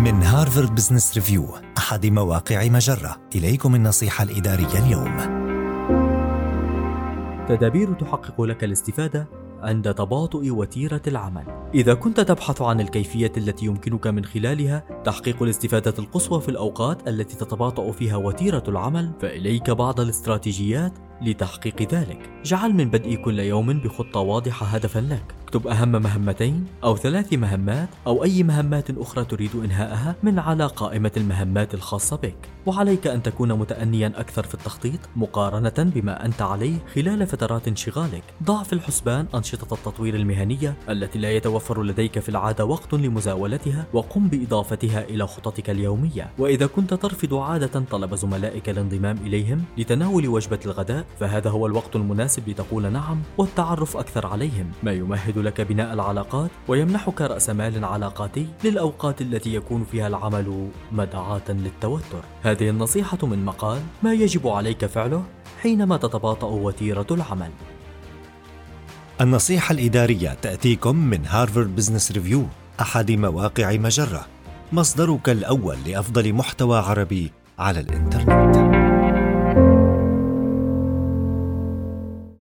من هارفارد بزنس ريفيو أحد مواقع مجرة إليكم النصيحة الإدارية اليوم تدابير تحقق لك الاستفادة عند تباطؤ وتيرة العمل. إذا كنت تبحث عن الكيفية التي يمكنك من خلالها تحقيق الاستفادة القصوى في الأوقات التي تتباطأ فيها وتيرة العمل، فإليك بعض الاستراتيجيات لتحقيق ذلك. اجعل من بدء كل يوم بخطة واضحة هدفا لك. اكتب أهم مهمتين أو ثلاث مهمات أو أي مهمات أخرى تريد إنهاءها من على قائمة المهمات الخاصة بك. وعليك أن تكون متأنيا أكثر في التخطيط مقارنة بما أنت عليه خلال فترات انشغالك. ضع في الحسبان أنشطة التطوير المهنية التي لا يتوفر لديك في العادة وقت لمزاولتها وقم بإضافتها إلى خططك اليومية. وإذا كنت ترفض عادة طلب زملائك الانضمام إليهم لتناول وجبة الغداء فهذا هو الوقت المناسب لتقول نعم والتعرف أكثر عليهم. ما يمهد لك بناء العلاقات ويمنحك رأس مال علاقاتي للأوقات التي يكون فيها العمل مدعاة للتوتر. هذه النصيحة من مقال ما يجب عليك فعله حينما تتباطأ وتيرة العمل. النصيحة الإدارية تأتيكم من هارفارد بزنس ريفيو أحد مواقع مجرة. مصدرك الأول لأفضل محتوى عربي على الإنترنت.